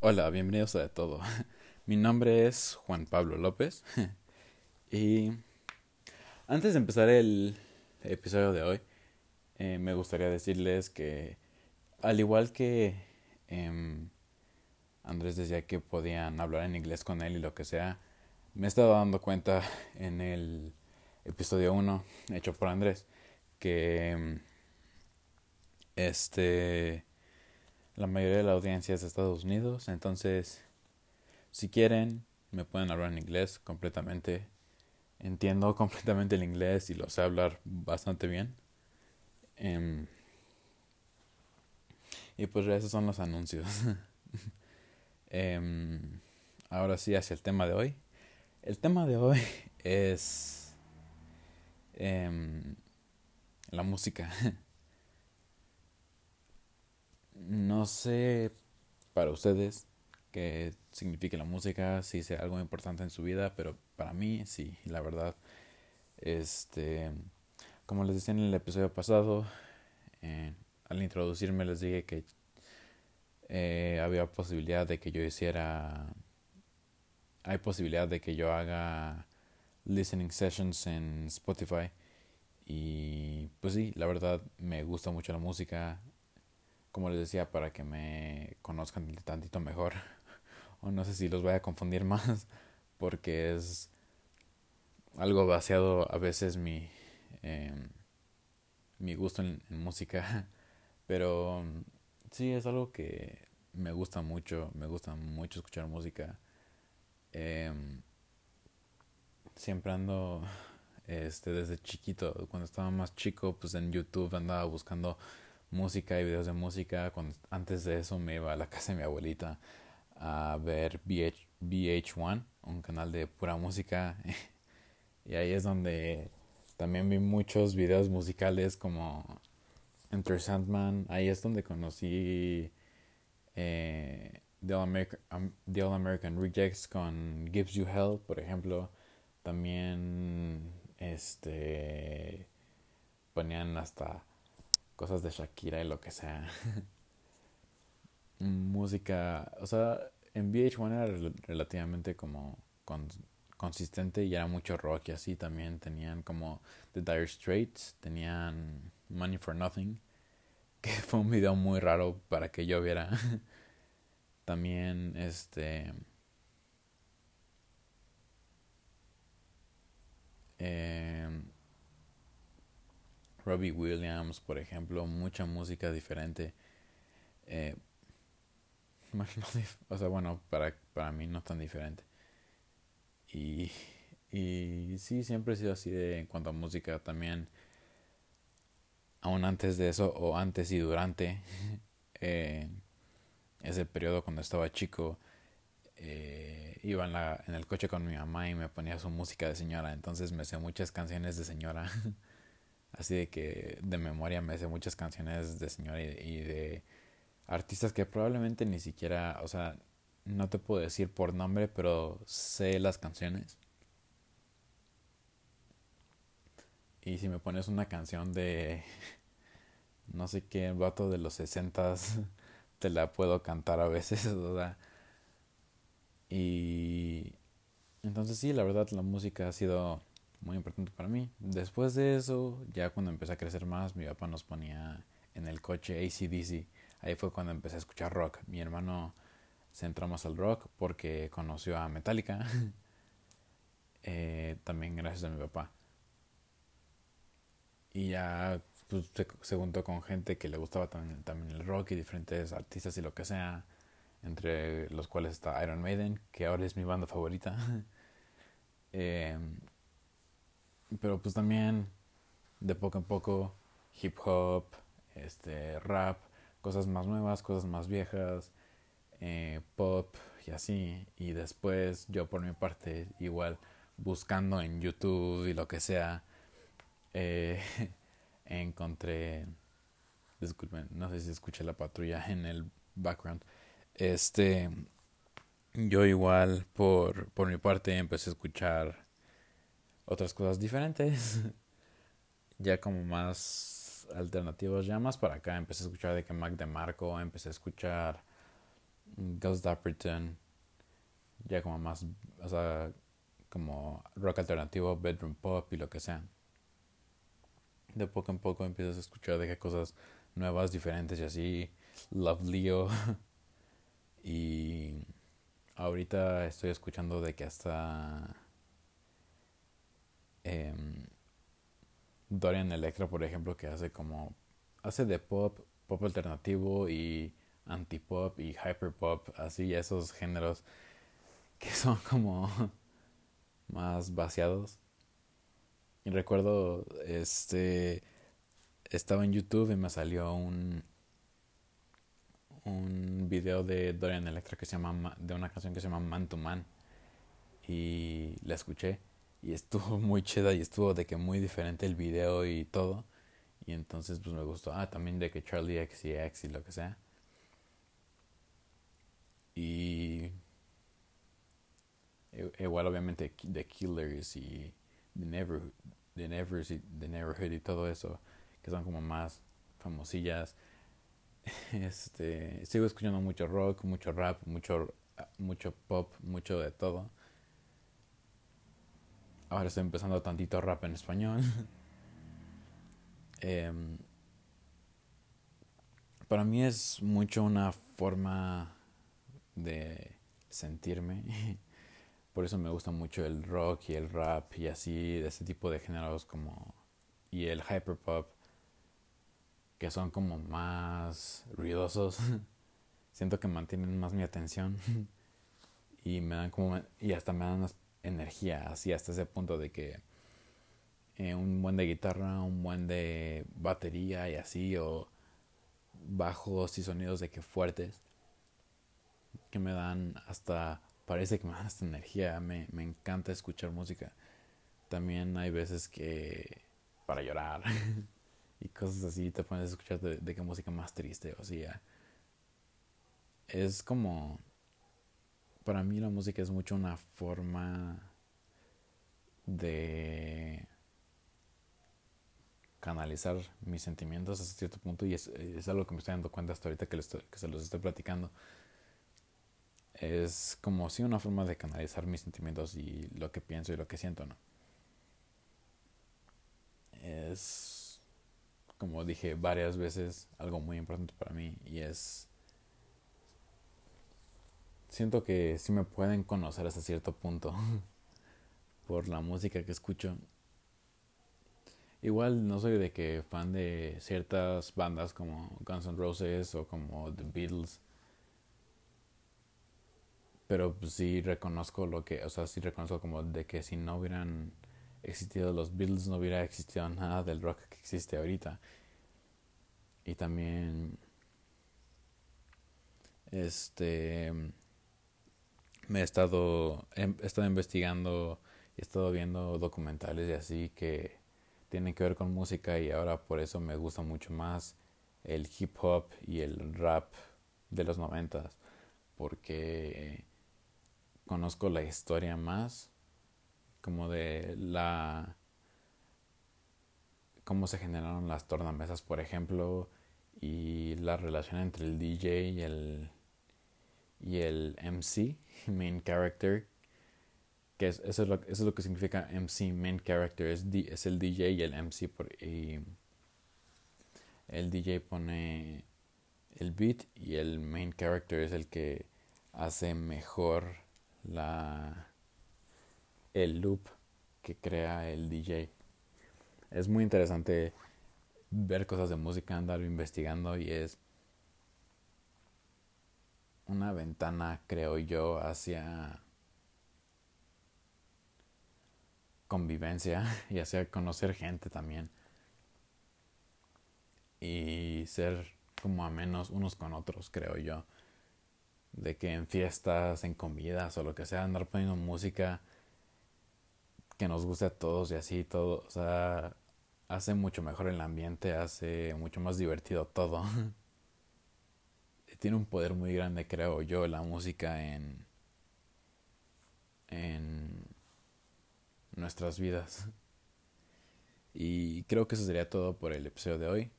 Hola, bienvenidos a Todo. Mi nombre es Juan Pablo López y antes de empezar el episodio de hoy, eh, me gustaría decirles que al igual que em, Andrés decía que podían hablar en inglés con él y lo que sea, me he estado dando cuenta en el episodio 1 hecho por Andrés que em, este la mayoría de la audiencia es de Estados Unidos, entonces si quieren me pueden hablar en inglés completamente. Entiendo completamente el inglés y lo sé hablar bastante bien. Em, y pues esos son los anuncios. Em, ahora sí, hacia el tema de hoy. El tema de hoy es em, la música. No sé para ustedes qué significa la música, si sea algo importante en su vida, pero para mí sí, la verdad. Este, como les decía en el episodio pasado, eh, al introducirme les dije que eh, había posibilidad de que yo hiciera, hay posibilidad de que yo haga listening sessions en Spotify. Y pues sí, la verdad me gusta mucho la música, como les decía, para que me conozcan tantito mejor. o no sé si los voy a confundir más, porque es algo vaciado a veces mi, em, mi gusto en, música. Pero sí, es algo que me gusta mucho, me gusta mucho escuchar música. Em, siempre ando este desde chiquito cuando estaba más chico pues en YouTube andaba buscando música y videos de música. Cuando, antes de eso me iba a la casa de mi abuelita a ver BH, BH1, un canal de pura música. y ahí es donde también vi muchos videos musicales como Enter Sandman. Ahí es donde conocí eh, The, All American, um, The All American Rejects con Gives You Hell, por ejemplo. También este ponían hasta cosas de Shakira y lo que sea. Música, o sea, en VH1 era relativamente como consistente y era mucho rock y así también tenían como The Dire Straits, tenían Money for Nothing, que fue un video muy raro para que yo viera. también este eh, Robbie Williams, por ejemplo, mucha música diferente. Eh, o sea, bueno, para, para mí no tan diferente. Y, y sí, siempre he sido así de en cuanto a música también. Aún antes de eso, o antes y durante eh, ese periodo cuando estaba chico, eh, iba en, la, en el coche con mi mamá y me ponía su música de señora. Entonces me sé muchas canciones de señora. Así de que de memoria me sé muchas canciones de señora y, de artistas que probablemente ni siquiera, o sea, no te puedo decir por nombre, pero sé las canciones. Y si me pones una canción de no sé qué vato de los sesentas, te la puedo cantar a veces, o. Y entonces sí, la verdad la música ha sido muy importante para mí. Después de eso, ya cuando empecé a crecer más, mi papá nos ponía en el coche ACDC. Ahí fue cuando empecé a escuchar rock. Mi hermano se entró más al rock porque conoció a Metallica. eh, también gracias a mi papá. Y ya pues, se, juntó con gente que le gustaba también, también el rock y diferentes artistas y lo que sea. Entre los cuales está Iron Maiden, que ahora es mi banda favorita. eh, pero pues también de poco en poco hip hop, este rap, cosas más nuevas, cosas más viejas, eh, pop y así. Y después yo por mi parte igual buscando en YouTube y lo que sea, eh, encontré, disculpen, no sé si escuché la patrulla en el background. Este, yo igual por, por mi parte empecé a escuchar otras cosas diferentes. ya como más alternativos, ya más para acá. Empecé a escuchar de que Mac de Marco, empecé a escuchar Ghost Dapperton, ya como más, o sea, como rock alternativo, bedroom pop y lo que sea. De poco en poco empiezas a escuchar de qué cosas nuevas, diferentes y así. Love Leo. y ahorita estoy escuchando de que hasta em, Dorian Electra, por ejemplo, que hace como hace de pop, pop alternativo y antipop y hyperpop, así esos géneros que son como más vaciados. Y recuerdo, este, estaba en YouTube y me salió un un video de Dorian Electra que se llama de una canción que se llama Man to Man y la escuché y estuvo muy chida y estuvo de que muy diferente el video y todo. Y entonces pues me gustó. Ah también de que Charlie X y X y lo que sea. Y igual obviamente The Killers y The Neverhood, The y The Neverhood y todo eso que son como más famosillas. Este sigo escuchando mucho rock mucho rap mucho mucho pop mucho de todo ahora estoy empezando tantito rap en español. Em, para mí es mucho una forma de sentirme. Por eso me gusta mucho el rock y el rap y así de ese tipo de géneros como y el hyperpop que son como más ruidosos. Siento que mantienen más mi atención. Y me dan como y hasta me dan más energía así hasta ese punto de que eh, un buen de guitarra un buen de batería y así o bajos y sonidos de que fuertes que me dan hasta parece que me dan esta energía. Me, me encanta escuchar música. También hay veces que para llorar y cosas así te pones a escuchar de, de qué música más triste. O sea, es como. Para mí la música es mucho una forma de canalizar mis sentimientos hasta cierto punto y es, es algo que me estoy dando cuenta hasta ahorita que, que se los estoy platicando es como si una forma de canalizar mis sentimientos y lo que pienso y lo que siento, ¿no? Es, como dije varias veces, algo muy importante para mí y es... Siento que sí me pueden conocer hasta cierto punto por la música que escucho. Igual no soy de que fan de ciertas bandas como Guns N' Roses o como The Beatles pero pues, sí reconozco lo que, o sea, sí reconozco como de que si no hubieran existido los Beatles no hubiera existido nada del rock que existe ahorita. Y también este me he estado he estado investigando he estado viendo documentales y así que tienen que ver con música y ahora por eso me gusta mucho más el hip hop y el rap de los noventas porque conozco la historia más, como de la cómo se generaron las tornamesas, por ejemplo, y la relación entre el DJ y el y el MC, main character, que es, eso, es lo, eso es lo que significa MC, main character, es, es el DJ y el MC, por, y el DJ pone el beat y el main character es el que hace mejor la el loop que crea el DJ. Es muy interesante ver cosas de música, andar investigando y es una ventana, creo yo, hacia convivencia y hacia conocer gente también. Y ser como a menos unos con otros, creo yo de que en fiestas, en comidas o lo que sea, andar poniendo música que nos guste a todos y así todo, o sea, hace mucho mejor el ambiente, hace mucho más divertido todo. Tiene un poder muy grande, creo yo, la música en en nuestras vidas. Y creo que eso sería todo por el episodio de hoy.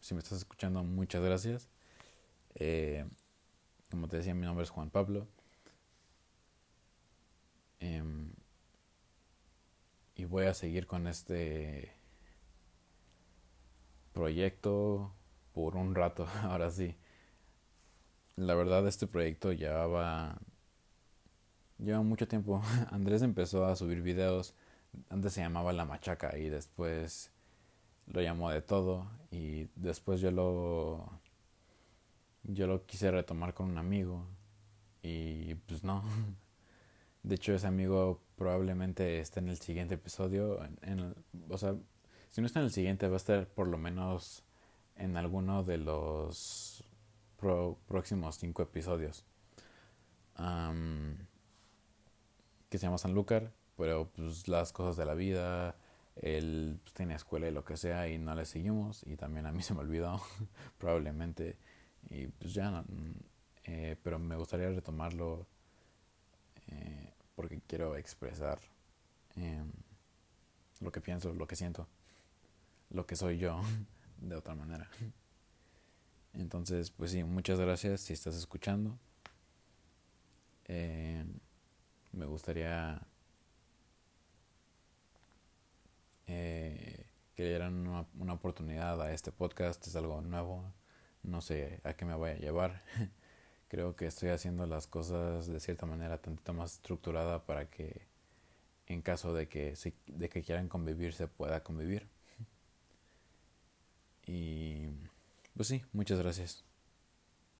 Si me estás escuchando, muchas gracias. Eh, como te decía, mi nombre es Juan Pablo. Em, y voy a seguir con este proyecto por un rato, ahora sí. La verdad este proyecto llevaba lleva mucho tiempo. Andrés empezó a subir videos, antes se llamaba La Machaca y después lo llamó de todo y después yo lo yo lo quise retomar con un amigo y pues no. De hecho ese amigo probablemente esté en el siguiente episodio, en, o sea, si no está en el siguiente va a estar por lo menos en alguno de los próximos cinco episodios. que se llama San Lucar, pero pues las cosas de la vida, él pues, tiene escuela y lo que sea y no le seguimos y también a mí se me olvidó probablemente y pues ya no, eh, pero me gustaría retomarlo eh, porque quiero expresar em, lo que pienso, lo que siento, lo que soy yo de otra manera. Entonces, pues sí, muchas gracias si estás escuchando. Eh, me gustaría eh, que le dieran una, una, oportunidad a este podcast. Es algo nuevo. No sé a qué me voy a llevar. Creo que estoy haciendo las cosas de cierta manera tantito más estructurada para que en caso de que, de que quieran convivir se pueda convivir. Y pues sí, muchas gracias.